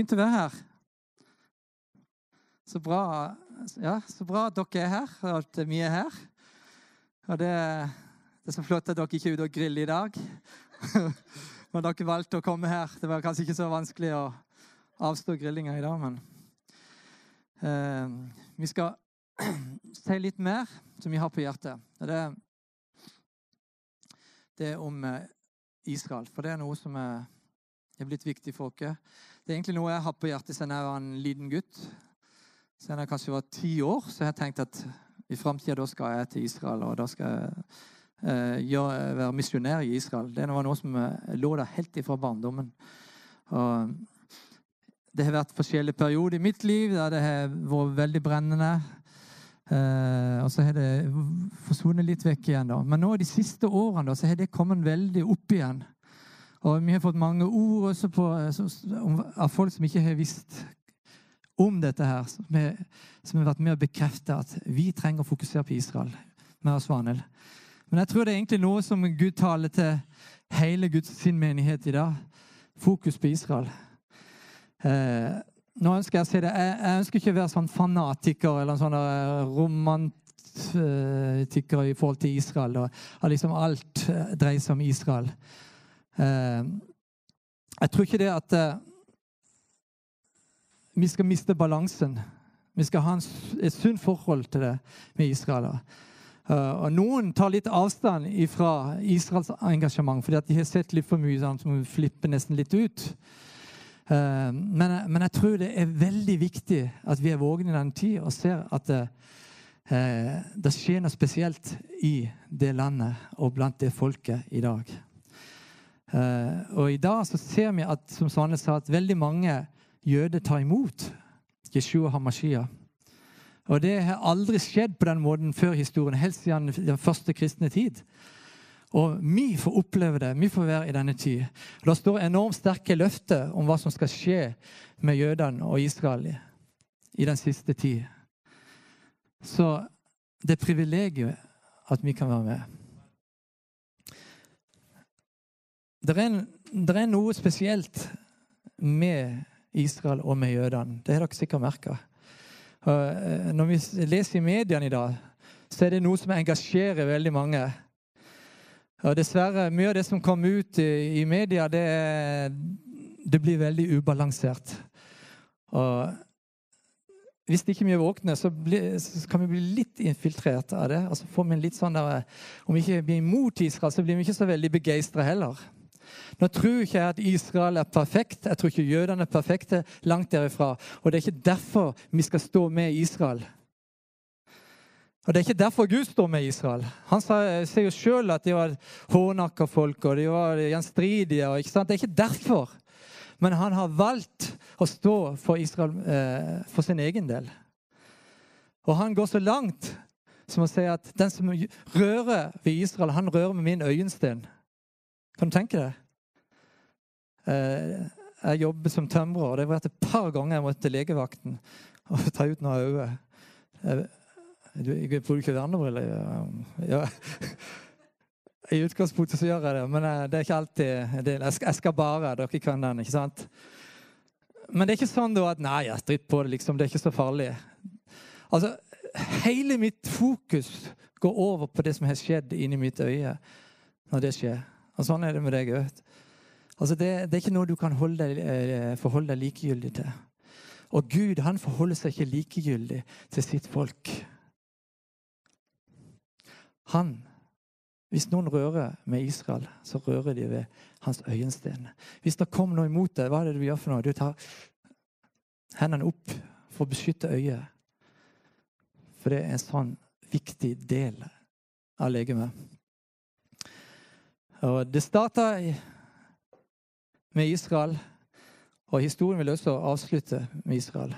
Fint å være her. Så bra, ja, så bra at dere er her, og at vi er her. Og det, det er så flott at dere ikke er ute og griller i dag. Men dere valgte å komme her. Det var kanskje ikke så vanskelig å avstå grillinga i dag, men eh, Vi skal si litt mer som vi har på hjertet. Det, det er om eh, Israel. For det er noe som er, er blitt viktig for oss. Det er egentlig noe jeg har på hjertet siden jeg var en liten gutt. Siden jeg kanskje var ti år, så jeg tenkt at i framtida skal jeg til Israel. Og da skal jeg eh, være misjonær i Israel. Det var noe som eh, lå der helt ifra barndommen. Og det har vært forskjellige perioder i mitt liv der det har vært veldig brennende. Eh, og så har det forsvunnet litt vekk igjen. da. Men nå de siste årene da, så har det kommet veldig opp igjen. Og vi har fått mange ord på, av folk som ikke har visst om dette her, som har, som har vært med å bekrefte at vi trenger å fokusere på Israel. med oss Vanel. Men jeg tror det er egentlig noe som Gud taler til hele Guds sin menighet i dag. Fokus på Israel. Eh, nå ønsker Jeg å si det, jeg, jeg, ønsker ikke å være sånn fanatiker eller sånn romantiker i forhold til Israel. Og liksom alt dreier seg om Israel. Eh, jeg tror ikke det at eh, vi skal miste balansen. Vi skal ha et sunt forhold til det med Israel. Uh, og Noen tar litt avstand fra Israels engasjement fordi de har sett litt for mye sånn, som flipper nesten litt ut. Men, men, jeg tror det er veldig viktig at vi er vågne i denne tid og ser at det, det skjer noe spesielt i det landet og blant det folket i dag. Og i dag så ser vi at som Svane sa, at veldig mange jøder tar imot Jeshua Hamashia. Og det har aldri skjedd på den måten før historien, helst siden den første kristne tid. Og vi får oppleve det. Vi får være i denne tid. Det står enormt sterke løfter om hva som skal skje med jødene og Israel i den siste tid. Så det er privilegiet at vi kan være med. Det er, er noe spesielt med Israel og med jødene. Det har dere sikkert merka. Eh, når vi leser i mediene i dag, så er det noe som engasjerer veldig mange. Og dessverre, mye av det som kommer ut i, media, det, det, blir veldig ubalansert. Og hvis ikke vi er våkne, så, blir, så, kan vi bli litt infiltrert av det. Altså får vi litt sånn der, Om vi ikke blir imot Israel, så blir vi ikke så veldig begeistra heller. Nå tror ikke jeg at Israel er perfekt. Jeg tror ikke jødene er perfekte. Langt derifra. Og det er ikke derfor vi skal stå med Israel. Og Det er ikke derfor Gud står med Israel. Han sier jo sjøl at de var hårnakka folk og de var gjenstridige. Ikke sant? Det er ikke derfor. Men han har valgt å stå for Israel eh, for sin egen del. Og han går så langt som å si at den som rører ved Israel, han rører med min øyensten. Kan du tenke deg? Eh, jeg jobber som tømrer, og det vært et par ganger jeg måtte til legevakten og ta ut noen øyne. Jeg bruker ikke vernebriller. Ja. I utgangspunktet så gjør jeg det, men eh, det er ikke alltid. Jeg skal bare. Dere kan den, ikke sant? Men det er ikke sånn da at nei, jeg dritt på det, liksom. Det er ikke så farlig. Altså, Hele mitt fokus går over på det som har skjedd inni mitt øye når det skjer. Og sånn er det med deg òg. Altså det, det, er ikke noe du kan deg, eh, forholde deg likegyldig til. Og Gud han forholder seg ikke likegyldig til sitt folk. Han, Hvis noen rører med Israel, så rører de ved hans øyensten. Hvis det kommer noe imot deg, hva er det du gjør for noe? Du tar hendene opp for å beskytte øyet. For det er en sånn viktig del av legemet. Og det starta med Israel, og historien vil også avslutte med Israel.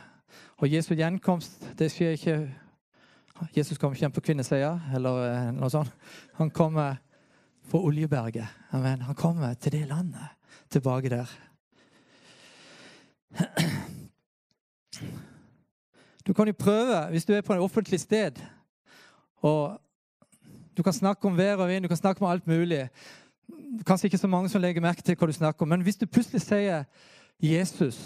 Og Jesu gjenkomst det skjer ikke Jesus kommer ikke hjem på kvinnesøya eller eh, noe sånt. Han kommer fra Oljeberget. Amen. Han kommer til det landet, tilbake der. Du kan jo prøve, hvis du er på et offentlig sted og Du kan snakke om vær og vind, du kan snakke om alt mulig kanskje ikke så mange som legger merke til hva du snakker om. Men hvis du plutselig sier Jesus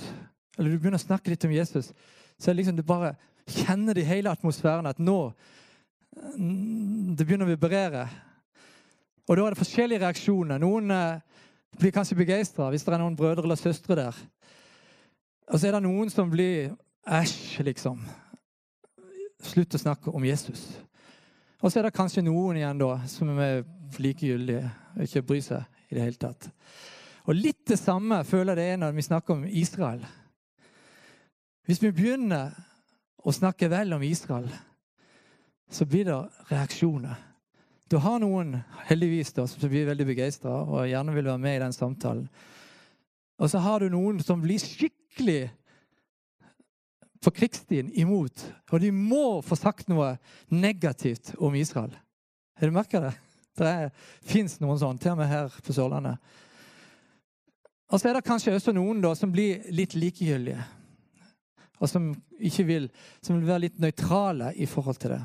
eller du begynner å snakke litt om Jesus, så er det liksom du bare kjenner det i hele atmosfæren at nå Det begynner å vibrere. Og da er det forskjellige reaksjoner. Noen eh, blir kanskje begeistra hvis det er noen brødre eller søstre der. Og så er det noen som blir Æsj, liksom. Slutt å snakke om Jesus. Og så er det kanskje noen igjen da, som er likegyldige og ikke bryr seg i det hele tatt. Og litt det samme føler jeg det er når vi snakker om Israel. Hvis vi begynner å snakke vel om Israel, så blir det reaksjoner. Du har noen heldigvis da, som blir veldig begeistra og gjerne vil være med i den samtalen. Og så har du noen som blir skikkelig på krigsstien imot. Og de må få sagt noe negativt om Israel. Har du merka det? Det fins noen sånne, til og med her på Sørlandet. Og så er det kanskje også noen da, som blir litt likegyldige. Og som ikke vil, som vil være litt nøytrale i forhold til det.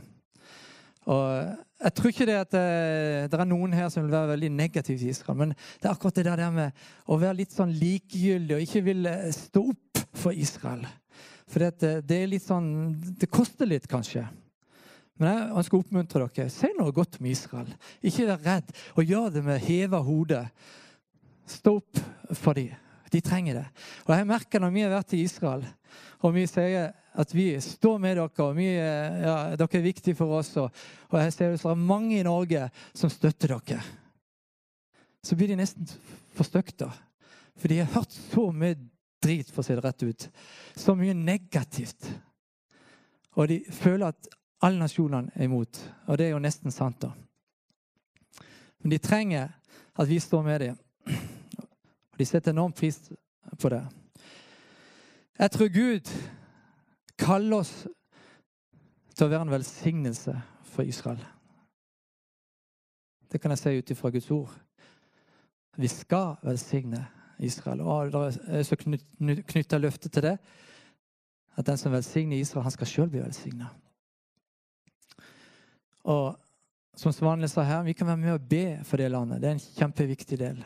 Og Jeg tror ikke det at det, eh, det er noen her som vil være veldig negativ til Israel. Men det er akkurat det der med å være litt sånn likegyldig og ikke vil eh, stå opp for Israel. For det, eh, det er litt sånn Det koster litt, kanskje. Men jeg ønsker å oppmuntre dere. Si noe godt om Israel. Ikke vær redd. Og gjør det med heva hode. Stå opp for dem. De trenger det. Og jeg merker når vi har vært i Israel, og vi sier at vi står med dere, og vi, ja, dere er viktige for oss, og, og jeg ser det er mange i Norge som støtter dere, så blir de nesten forstøkta. For de har hørt så mye drit, for å si det rett ut. Så mye negativt. Og de føler at alle nasjonene er imot. Og det er jo nesten sant, da. Men de trenger at vi står med dem. Og de setter enorm pris på det. Jeg tror Gud kaller oss til å være en velsignelse for Israel. Det kan jeg si ut ifra Guds ord. Vi skal velsigne Israel. Og det er så knytta løfte til det at den som velsigner Israel, han skal sjøl bli velsigna. Og som Svanle sa her, vi kan være med og be for det landet. Det er en kjempeviktig del.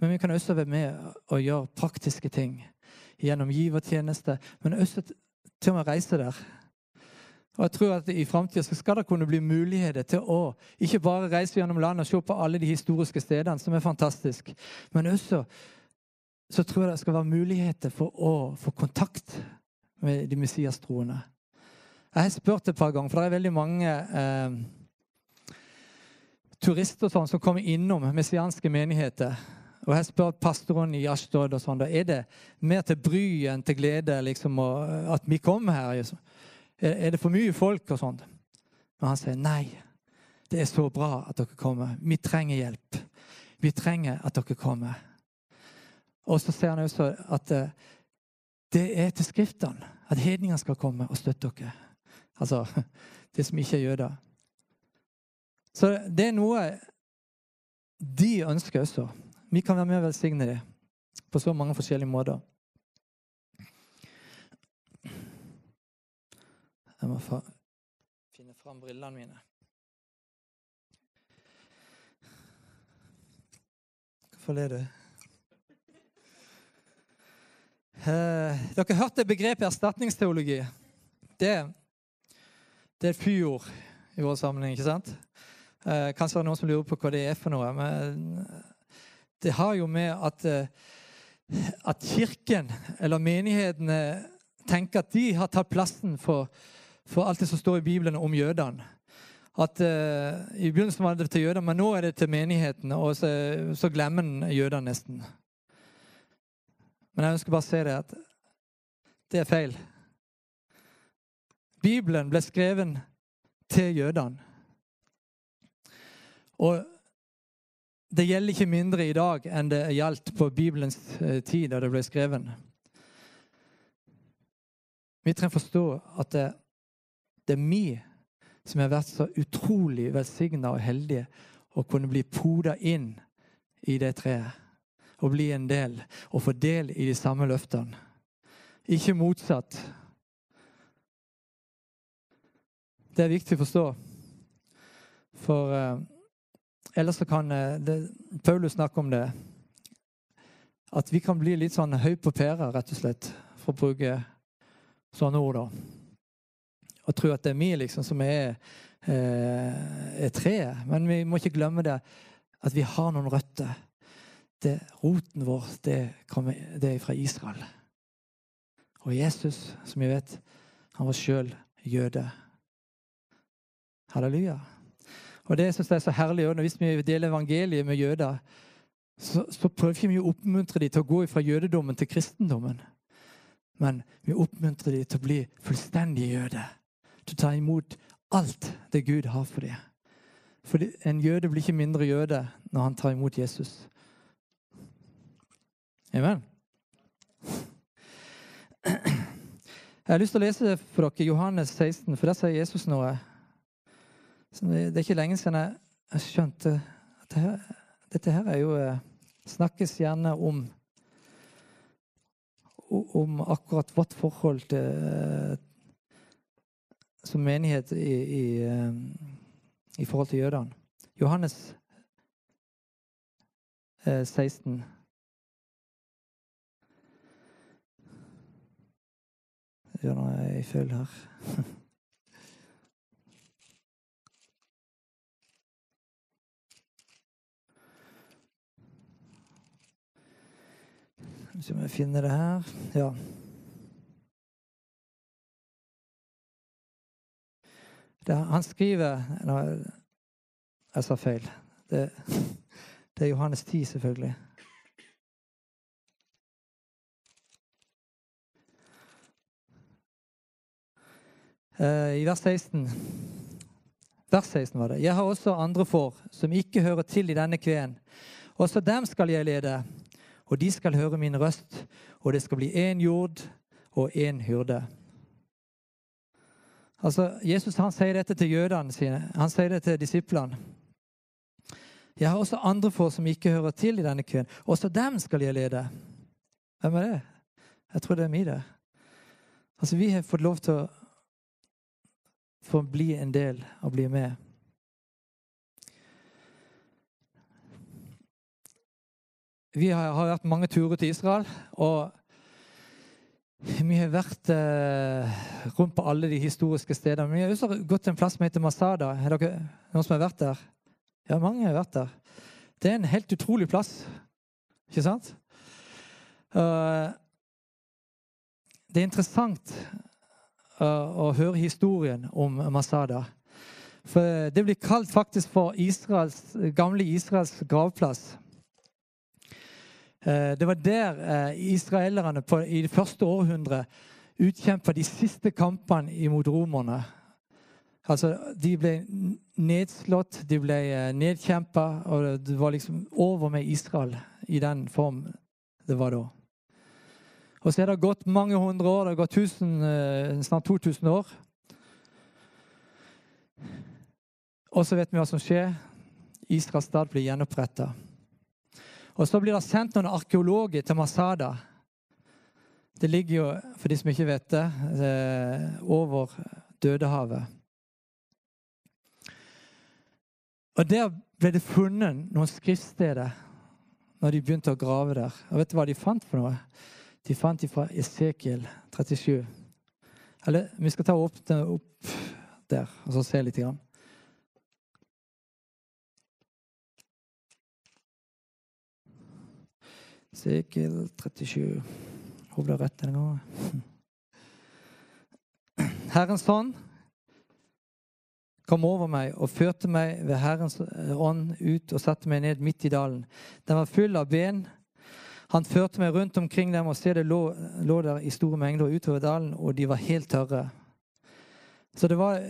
Men vi kan også være med og gjøre praktiske ting gjennom givertjeneste, men også til og med reise der. Og jeg tror at I framtida skal det kunne bli muligheter til å ikke bare reise gjennom landet og se på alle de historiske stedene, som er fantastisk, men også så tror jeg det skal være muligheter for å få kontakt med de messiastroende. Jeg har spurt et par ganger, for det er veldig mange eh, turister sånn, som kommer innom messianske menigheter. Og jeg har spurt pastoren i Ashtod og sånn, da er det mer til bry enn til glede liksom, at vi kommer her. Liksom. Er det for mye folk og sånn? Men han sier nei. Det er så bra at dere kommer. Vi trenger hjelp. Vi trenger at dere kommer. Og så sier han også at eh, det er til Skriftene at hedningene skal komme og støtte dere. Altså det som ikke er jøder. Så det er noe de ønsker også. Vi kan være med og velsigne dem på så mange forskjellige måter. Jeg må finne fram brillene mine. Hvorfor ler du? Eh, dere det begrepet erstatningsteologi. Det, det er et fyord i vår sammenheng, ikke sant? Eh, kanskje det er noen som lurer på hva det er for noe. Men det har jo med at, eh, at Kirken, eller menighetene, tenker at de har tatt plassen for, for alt det som står i Bibelen om jødene. At uh, I begynnelsen var det til jødene, men nå er det til menighetene. Og så, så glemmer en jødene nesten. Men jeg ønsker bare å si det at det er feil. Bibelen ble skrevet til jødene. Og det gjelder ikke mindre i dag enn det gjaldt på Bibelens eh, tid da det ble skrevet. Vi trenger forstå at det, er vi som har vært så utrolig velsigna og heldige å kunne bli poda inn i det treet Og bli en del og få del i de samme løftene. Ikke motsatt. Det er viktig å forstå. For eh, ellers så kan eh, det, Paulus snakke om det. At vi kan bli litt sånn høy på pæra, rett og slett. for å bruke sånne ord, da. Og tro at det er vi liksom som er, eh, er treet. Men vi må ikke glemme det at vi har noen røtter. Det, roten vår, det, kommer, det er fra Israel. Og Jesus, som vi vet, han var sjøl jøde. Halleluja. Og det synes jeg er så herlig, og Hvis vi deler evangeliet med jøder, så, så prøver ikke vi å oppmuntre dem til å gå fra jødedommen til kristendommen. Men vi oppmuntrer dem til å bli fullstendige jøder. Å ta imot alt det Gud har for deg. For en jøde blir ikke mindre jøde når han tar imot Jesus. Amen. Jeg har lyst til å lese for dere Johannes 16, for der sier Jesus noe. Det er ikke lenge siden jeg skjønte at dette her, dette her er jo eh, Snakkes gjerne om om akkurat vårt forhold til eh, som menighet i, i, eh, i forhold til jødene. Johannes 16. gjør noe i feil her. Skal vi jeg finne det her. Ja. Det, han skriver Nei, jeg sa feil. Det, det er Johannes 10, selvfølgelig. Eh, i vers 16. Vers 16 var det. Jeg har også andre får, som ikke hører til i denne kveen. Også dem skal jeg lede, og de skal høre min røst, og det skal bli én jord og én hyrde. Altså, Jesus han sier dette til jødene sine. Han sier det til disiplene. Jeg har også andre få som ikke hører til i denne køen. Også dem skal jeg lede. Hvem er det? Jeg tror det er vi, det. Altså, Vi har fått lov til å få bli en del og bli med. Vi har, har vært mange turer til Israel, og vi har vært eh, rundt på alle de historiske stedene. Vi har også gått til en plass som heter Masada. Er det noen som har vært der? Ja, mange har vært der. Det er en helt utrolig plass. Ikke sant? Uh, det er interessant å høre historien om Masada. For Det blir kalt faktisk for Israels, gamle Israels gravplass. Eh, det var der eh, israelerne på, i det første århundret utkjempa de siste kampene imot romerne. Altså, De ble nedslått, de ble eh, nedkjempa, og det var liksom over med Israel i den form det var da. Og så er det gått mange hundre år. Det har gått tusen, snart 2000 år. Og så vet vi hva som skjer. Israels stad blir gjenoppretta. Og så blir det sendt noen arkeologer til Masada. Det ligger jo, for de som ikke vet det, eh, over Dødehavet. Og Der ble det funnet noen skriftsteder når de begynte å grave der. Og vet du hva de fant for noe? De fant de fra Esekiel 37. Eller vi skal ta opp, opp der og så se litt. Grann. Esekiel 37. Håper det er rett denne gangen. Herrens hånd kom over meg og førte meg ved Herrens ånd ut og satte meg ned midt i dalen. Den var full av ben han førte meg rundt omkring dem, og stedet lå, lå der i store mengder utover dalen, og de var helt tørre. Så det var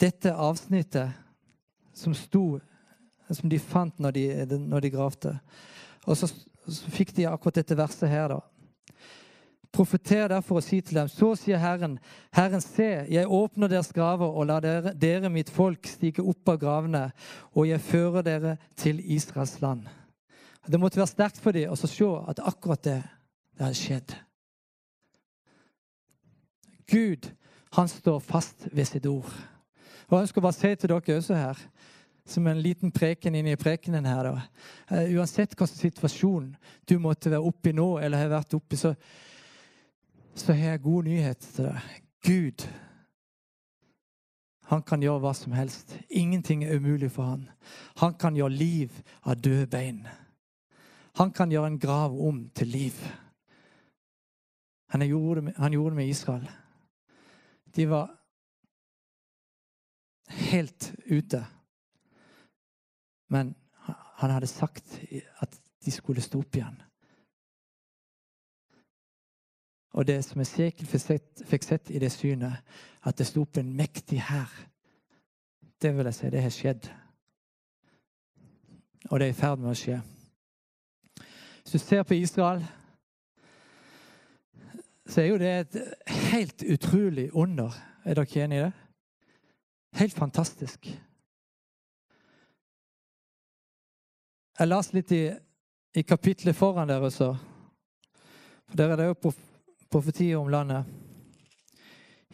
dette avsnittet som sto Som de fant når de, når de gravde. Og så, så fikk de akkurat dette verset her, da. Profeter derfor og si til dem, så sier Herren, Herren se, jeg åpner deres graver og lar dere, dere mitt folk stige opp av gravene, og jeg fører dere til Israels land. Det måtte være sterkt for dem å se at akkurat det, det hadde skjedd. Gud, han står fast ved sitt ord. Og Jeg ønsker bare å si til dere også her, som en liten preken inn i prekenen her. Uh, uansett hvilken situasjon du måtte være oppi nå, eller har vært oppi, så så har jeg god nyhet til deg. Gud, han kan gjøre hva som helst. Ingenting er umulig for han. Han kan gjøre liv av døde bein. Han kan gjøre en grav om til liv. Han gjorde, det han gjorde det med Israel. De var helt ute. Men han hadde sagt at de skulle stå opp igjen. Og det som Esekiel fikk sett i det synet, at det sto opp en mektig hær, det vil jeg si, det har skjedd. Og det er i ferd med å skje. Hvis du ser på Israel, så er jo det et helt utrolig under. Er dere enig i det? Helt fantastisk. Jeg leste litt i, i kapitlet foran dere, så. For der er det jo profetier om landet.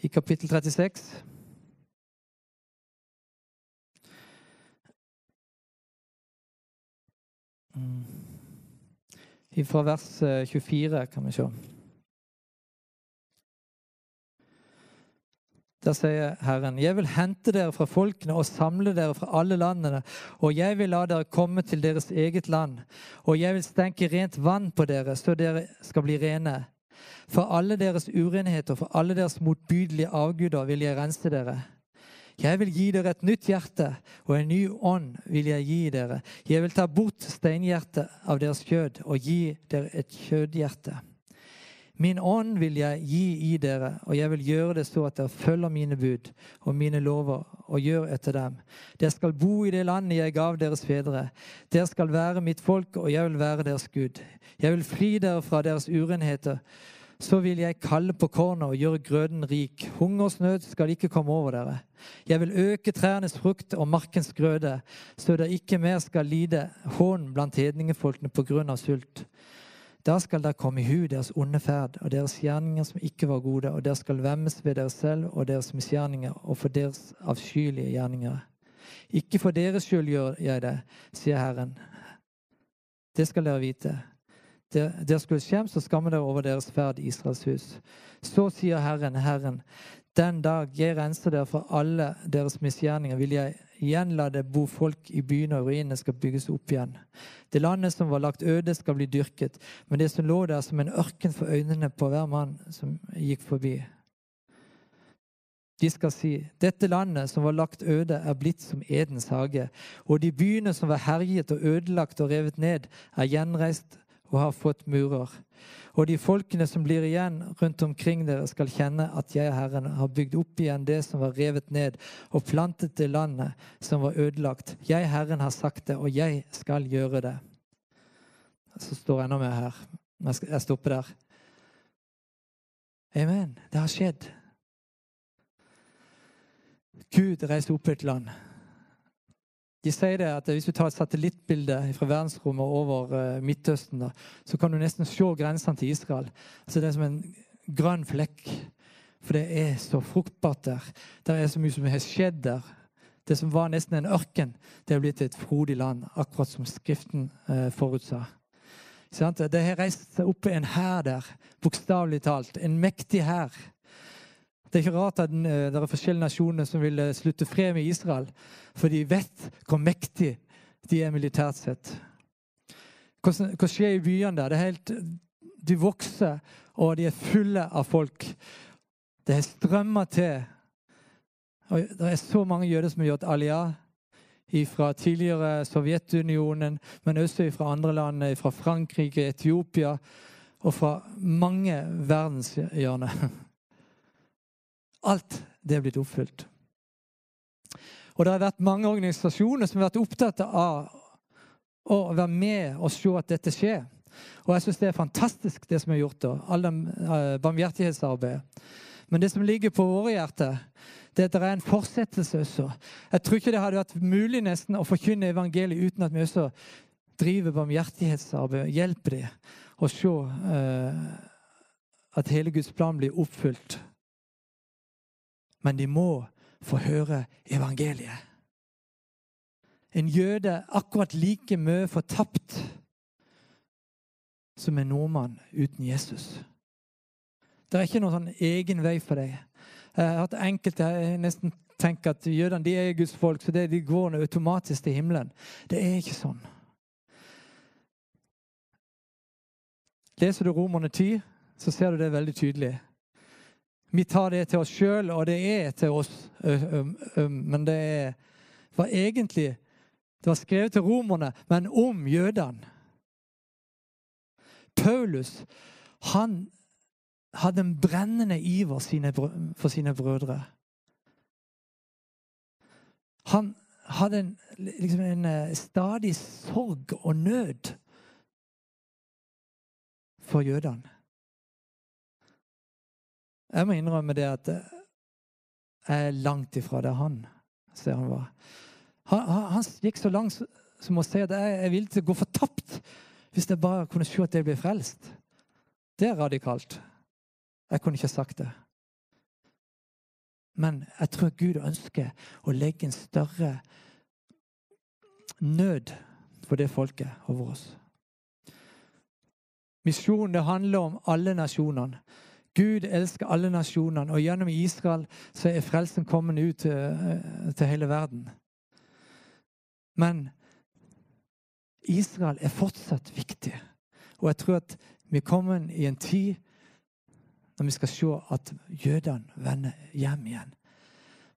I kapittel 36. Mm. Fra vers 24 eh, kan vi se. Der sier Herren, jeg vil hente dere fra folkene og samle dere fra alle landene, og jeg vil la dere komme til deres eget land, og jeg vil stenke rent vann på dere, så dere skal bli rene. For alle deres urenheter, for alle deres motbydelige avguder vil jeg rense dere. Jeg vil gi dere et nytt hjerte, og en ny ånd vil jeg gi dere. Jeg vil ta bort steinhjertet av deres kjød og gi dere et kjødhjerte. Min ånd vil jeg gi i dere, og jeg vil gjøre det så at dere følger mine bud og mine lover og gjør etter dem. Dere skal bo i det landet jeg gav deres fedre. Dere skal være mitt folk, og jeg vil være deres Gud. Jeg vil fri dere fra deres urenheter. Så vil jeg kalle på kornet og gjøre grøden rik. Hungersnød skal ikke komme over dere. Jeg vil øke trærnes frukt og markens grøde, så dere ikke mer skal lide hån blant hedningefolkene på grunn av sult. Da skal dere komme i hu deres onde ferd og deres gjerninger som ikke var gode, og dere skal vemmes ved dere selv og deres misgjerninger og for deres avskyelige gjerninger. Ikke for deres skyld gjør jeg det, sier Herren. Det skal dere vite. Dere skulle skjemmes og skamme dere over deres ferd, i Israels hus. Så sier Herren, Herren, den dag jeg renser dere for alle deres misgjerninger, vil jeg igjen la det bo folk i byene, og ruinene skal bygges opp igjen. Det landet som var lagt øde, skal bli dyrket, men det som lå der som en ørken for øynene på hver mann som gikk forbi. De skal si, dette landet som var lagt øde, er blitt som Edens hage, og de byene som var herjet og ødelagt og revet ned, er gjenreist og har fått murer. Og de folkene som blir igjen rundt omkring dere, skal kjenne at jeg, Herren, har bygd opp igjen det som var revet ned, og plantet det landet som var ødelagt. Jeg, Herren, har sagt det, og jeg skal gjøre det. Så står enda mer her. Jeg stopper der. Amen. Det har skjedd. Gud reiser opp et land. De sier det at Hvis du tar et satellittbilde fra verdensrommet over uh, Midtøsten, da, så kan du nesten se grensene til Israel. Altså Det er som en grønn flekk. For det er så fruktbart der. Det er så mye som har skjedd der. Det som var nesten en ørken, det er blitt et frodig land, akkurat som Skriften eh, forutsa. Det har reist seg opp en hær der, bokstavelig talt. En mektig hær. Det er ikke rart at eh, det er forskjellige nasjoner som vil eh, slutte fred med Israel. For de vet hvor mektig de er militært sett. Hva skjer i byene der? Det er helt, de vokser, og de er fulle av folk. Det er strømmer til. Og det er så mange jøder som har gjort aliyah fra tidligere Sovjetunionen, men også fra andre land, fra Frankrike, Etiopia og fra mange verdenshjørner. Alt det er blitt oppfylt. Og det har vært mange organisasjoner som har vært opptatt av å være med og se at dette skjer. Og jeg syns det er fantastisk, det som er gjort. da, All den uh, barmhjertighetsarbeidet. Men det som ligger på våre hjerter, det er at det er en fortsettelse også. Jeg tror ikke det hadde vært mulig nesten å forkynne evangeliet uten at vi også driver barmhjertighetsarbeid hjelper dem å se uh, at hele Guds plan blir oppfylt men de må få høre evangeliet. En jøde akkurat like mye fortapt som en nordmann uten Jesus. Det er ikke noen sånn egen vei for deg. Hatt enkelte nesten tenker at jødene de er Guds folk, så det, de går automatisk til himmelen. Det er ikke sånn. Leser du Romerne 10, så ser du det veldig tydelig. Vi tar det til oss sjøl, og det er til oss, men det var egentlig Det var skrevet til romerne, men om jødene. Paulus han hadde en brennende iver for sine brødre. Han hadde en, liksom en stadig sorg og nød for jødene. Jeg må innrømme det at jeg er langt ifra der han ser han var. Han, han, gikk så langt som å si at jeg er villig til å gå fortapt hvis jeg bare kunne se at jeg ble frelst. Det er radikalt. Jeg kunne ikke sagt det. Men jeg tror Gud ønsker å legge en større nød for det folket over oss. Misjonen det handler om alle nasjonene. Gud elsker alle nasjonene, og gjennom Israel så er frelsen kommet ut til, eh, til hele verden. Men Israel er fortsatt viktig. Og jeg tror at vi er kommet i en tid når vi skal se at jødene vender hjem igjen.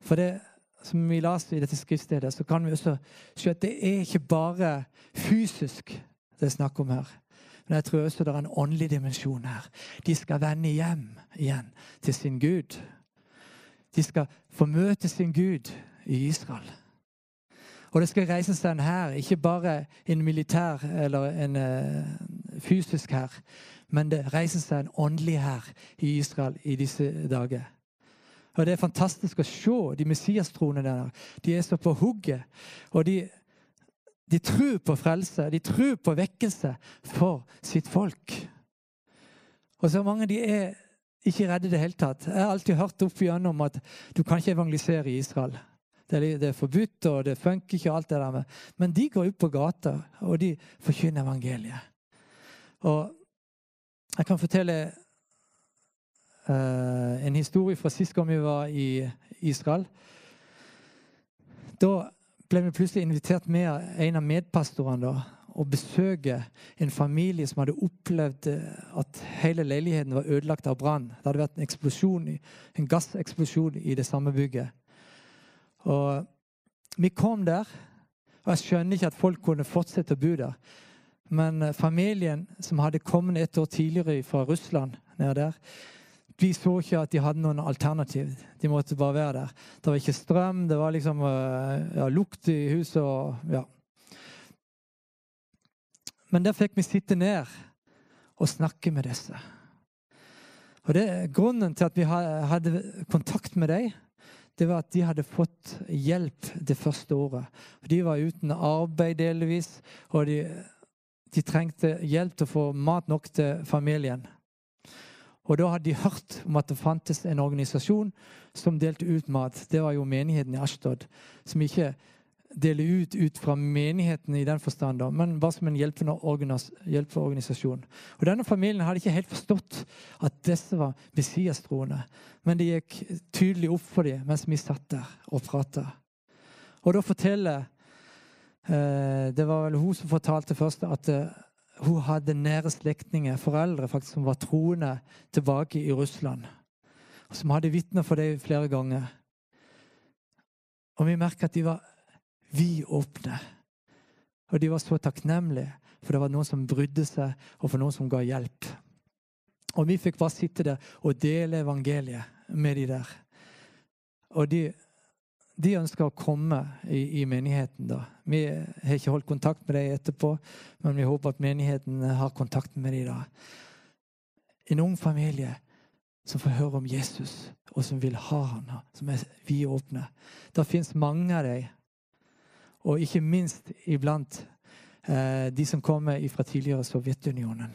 For det som vi leser i dette skriftstedet, så kan vi også se at det er ikke bare fysisk det er snakk om her. Men jeg tror også det er en åndelig dimensjon her. De skal vende hjem igjen til sin Gud. De skal få møte sin Gud i Israel. Og det skal reise seg en hær, ikke bare en militær eller en uh, fysisk hær, men det reiser seg en åndelig hær i Israel i disse dager. Og Det er fantastisk å se de messiastronene der. De er så på hugget. Og de, de tror på frelse. De tror på vekkelse for sitt folk. Og så mange de er ikke redde i det hele tatt. Jeg har alltid hørt opp igjennom at du kan ikke evangelisere i Israel. Det er, det er forbudt, og det funker ikke, og alt det der med. Men de går ut på gata, og de forkynner evangeliet. Og jeg kan fortelle uh, en historie fra sist gang vi var i Israel. Da ble vi plutselig invitert med en av medpastorene å besøke en familie som hadde opplevd eh, at hele leiligheten var ødelagt av brann. Det hadde vært en eksplosjon, en gasseksplosjon i det samme bygget. Og Vi kom der, og jeg skjønner ikke at folk kunne fortsette å bo der. Men eh, familien som hadde kommet et år tidligere fra Russland, ned der, de så ikke at de hadde noen alternativ. De måtte bare være der. Det var ikke strøm, det var liksom eh, ja, lukt i huset og ja. Men der fikk vi sitte ned og snakke med disse. Og det, Grunnen til at vi hadde kontakt med dem, det var at de hadde fått hjelp det første året. De var uten arbeid delvis, og de de trengte hjelp til å få mat nok til familien. Og Da hadde de hørt om at det fantes en organisasjon som delte ut mat. Det var jo menigheten i Ashtod, som ikke deler ut ut fra menigheten i den forstand, men bare som en hjelpeorganisasjon. Og Denne familien hadde ikke helt forstått at disse var messiastroende. Men det gikk tydelig opp for dem mens vi satt der og prata. Og da forteller Eh, det var vel hun som fortalte først at eh, hun hadde nære slektninger, foreldre faktisk, som var troende tilbake i Russland. Som hadde vitner for det flere ganger. Og vi merket at de var vidåpne. Og de var så takknemlige, for det var noen som brydde seg, og for noen som ga hjelp. Og vi fikk bare sitte der og dele evangeliet med de der. Og de de ønsker å komme i, i, menigheten. da. Vi har ikke holdt kontakt med dem etterpå, men vi håper at menigheten har kontakt med dem da. En ung familie som får høre om Jesus, og som vil ha han, som er vidåpne. Det fins mange av dem, og ikke minst iblant eh, de som kommer fra tidligere Sovjetunionen.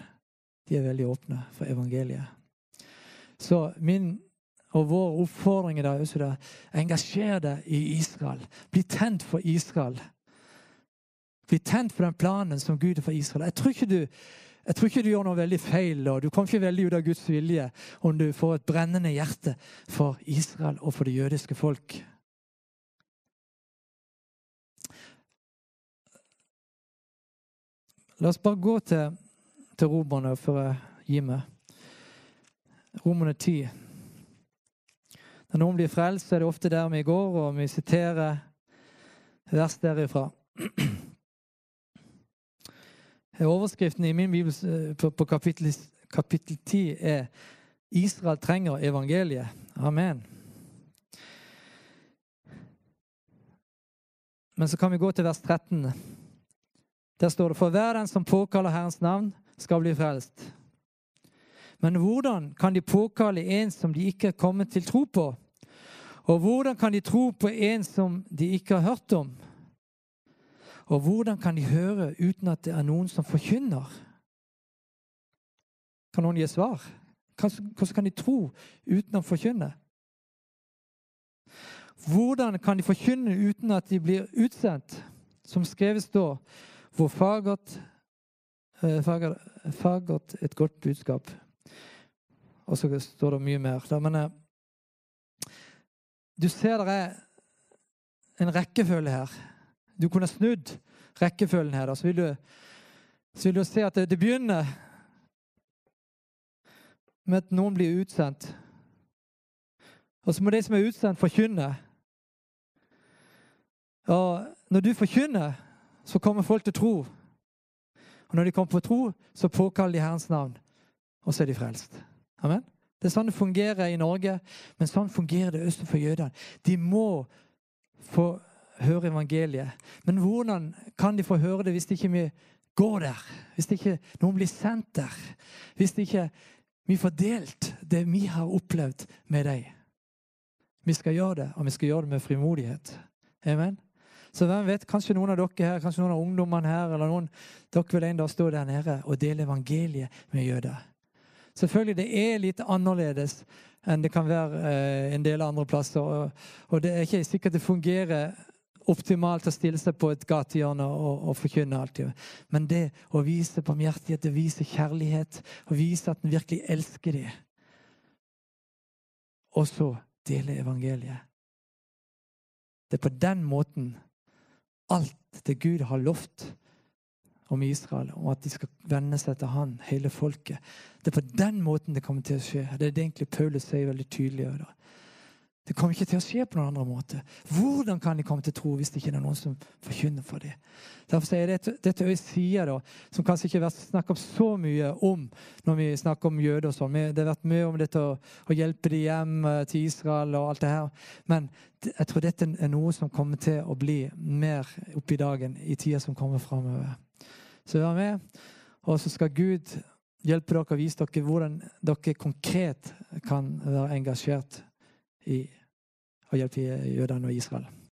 De er veldig åpne for evangeliet. Så min og vår oppfordring i dag er også engasjer deg i Israel. Bli tent for Israel. Bli tent for den planen som Gud har for Israel. Jeg tror ikke du tror ikke du gjør noe veldig feil, og du kommer ikke veldig ut av Guds vilje om du får et brennende hjerte for Israel og for det jødiske folk. La oss bare gå til, til romerne før jeg gir meg. Romerne 10. Når noen blir frelst, så er det ofte der vi går, og vi siterer vers derifra. Overskriften i min bibel eh, på, kapittel, kapittel 10 er 'Israel trenger evangeliet'. Amen. Men så kan vi gå til vers 13. Der står det For hver den som påkaller Herrens navn, skal bli frelst. Men hvordan kan de påkalle en som de ikke er kommet til tro på? Og hvordan kan de tro på en som de ikke har hørt om? Og hvordan kan de høre uten at det er noen som forkynner? Kan noen gi svar? Hvordan kan de tro uten å forkynne? Hvordan kan de forkynne uten at de blir utsendt? Som skrevet står, hvor fagert, eh, fagert, fagert et godt budskap. Og så står det mye mer. Men eh, du ser det er en rekkefølge her. Du kunne snudd rekkefølgen her. Så vil du, så vil du se at det, det begynner med at noen blir utsendt. Og så må de som er utsendt, forkynne. Og når du forkynner, så kommer folk til tro. Og når de kommer på tro, så påkaller de Herrens navn, og så er de frelst. Amen. Det er sånn det fungerer i Norge, men sånn fungerer det også for jødene. De må få høre evangeliet. Men hvordan kan de få høre det hvis ikke vi går der? Hvis ikke noen blir sendt der? Hvis ikke vi får delt det vi har opplevd med deg? Vi skal gjøre det, og vi skal gjøre det med frimodighet. Amen. Så hvem vet, kanskje noen av dere her, kanskje noen av ungdommene her, eller noen dere vil en dag stå der nede og dele evangeliet med jøder. Selvfølgelig det er litt annerledes enn det kan være eh, en del andre plasser. Og, det er ikke sikkert det fungerer optimalt å stille seg på et gatehjørne og, og forkynne alltid. Men det å vise barmhjertighet, å vise kjærlighet, å vise at en virkelig elsker dem, og så dele evangeliet. Det er på den måten alt det Gud har lovt om Israel, om at de skal vende seg til han, hele folket. Det er på den måten det kommer til å skje. Det er det egentlig Paulus sier veldig tydelig. Da. Det kommer ikke til å skje på noen andre måte. Hvordan kan de komme til tro hvis det ikke er noen som forkynner for dem? Derfor sier jeg det, dette er sider da, som kanskje ikke har vært snakket så mye om når vi snakker om jøder. og sånn. Det har vært mye om dette å, å hjelpe dem hjem eh, til Israel og alt det her. Men jeg tror dette er noe som kommer til å bli mer oppe i dagen i tida som kommer framover. Så vær med, og så skal Gud hjelpe dere og vise dere hvordan dere konkret kan være engasjert i å hjelpe jødene og Israel.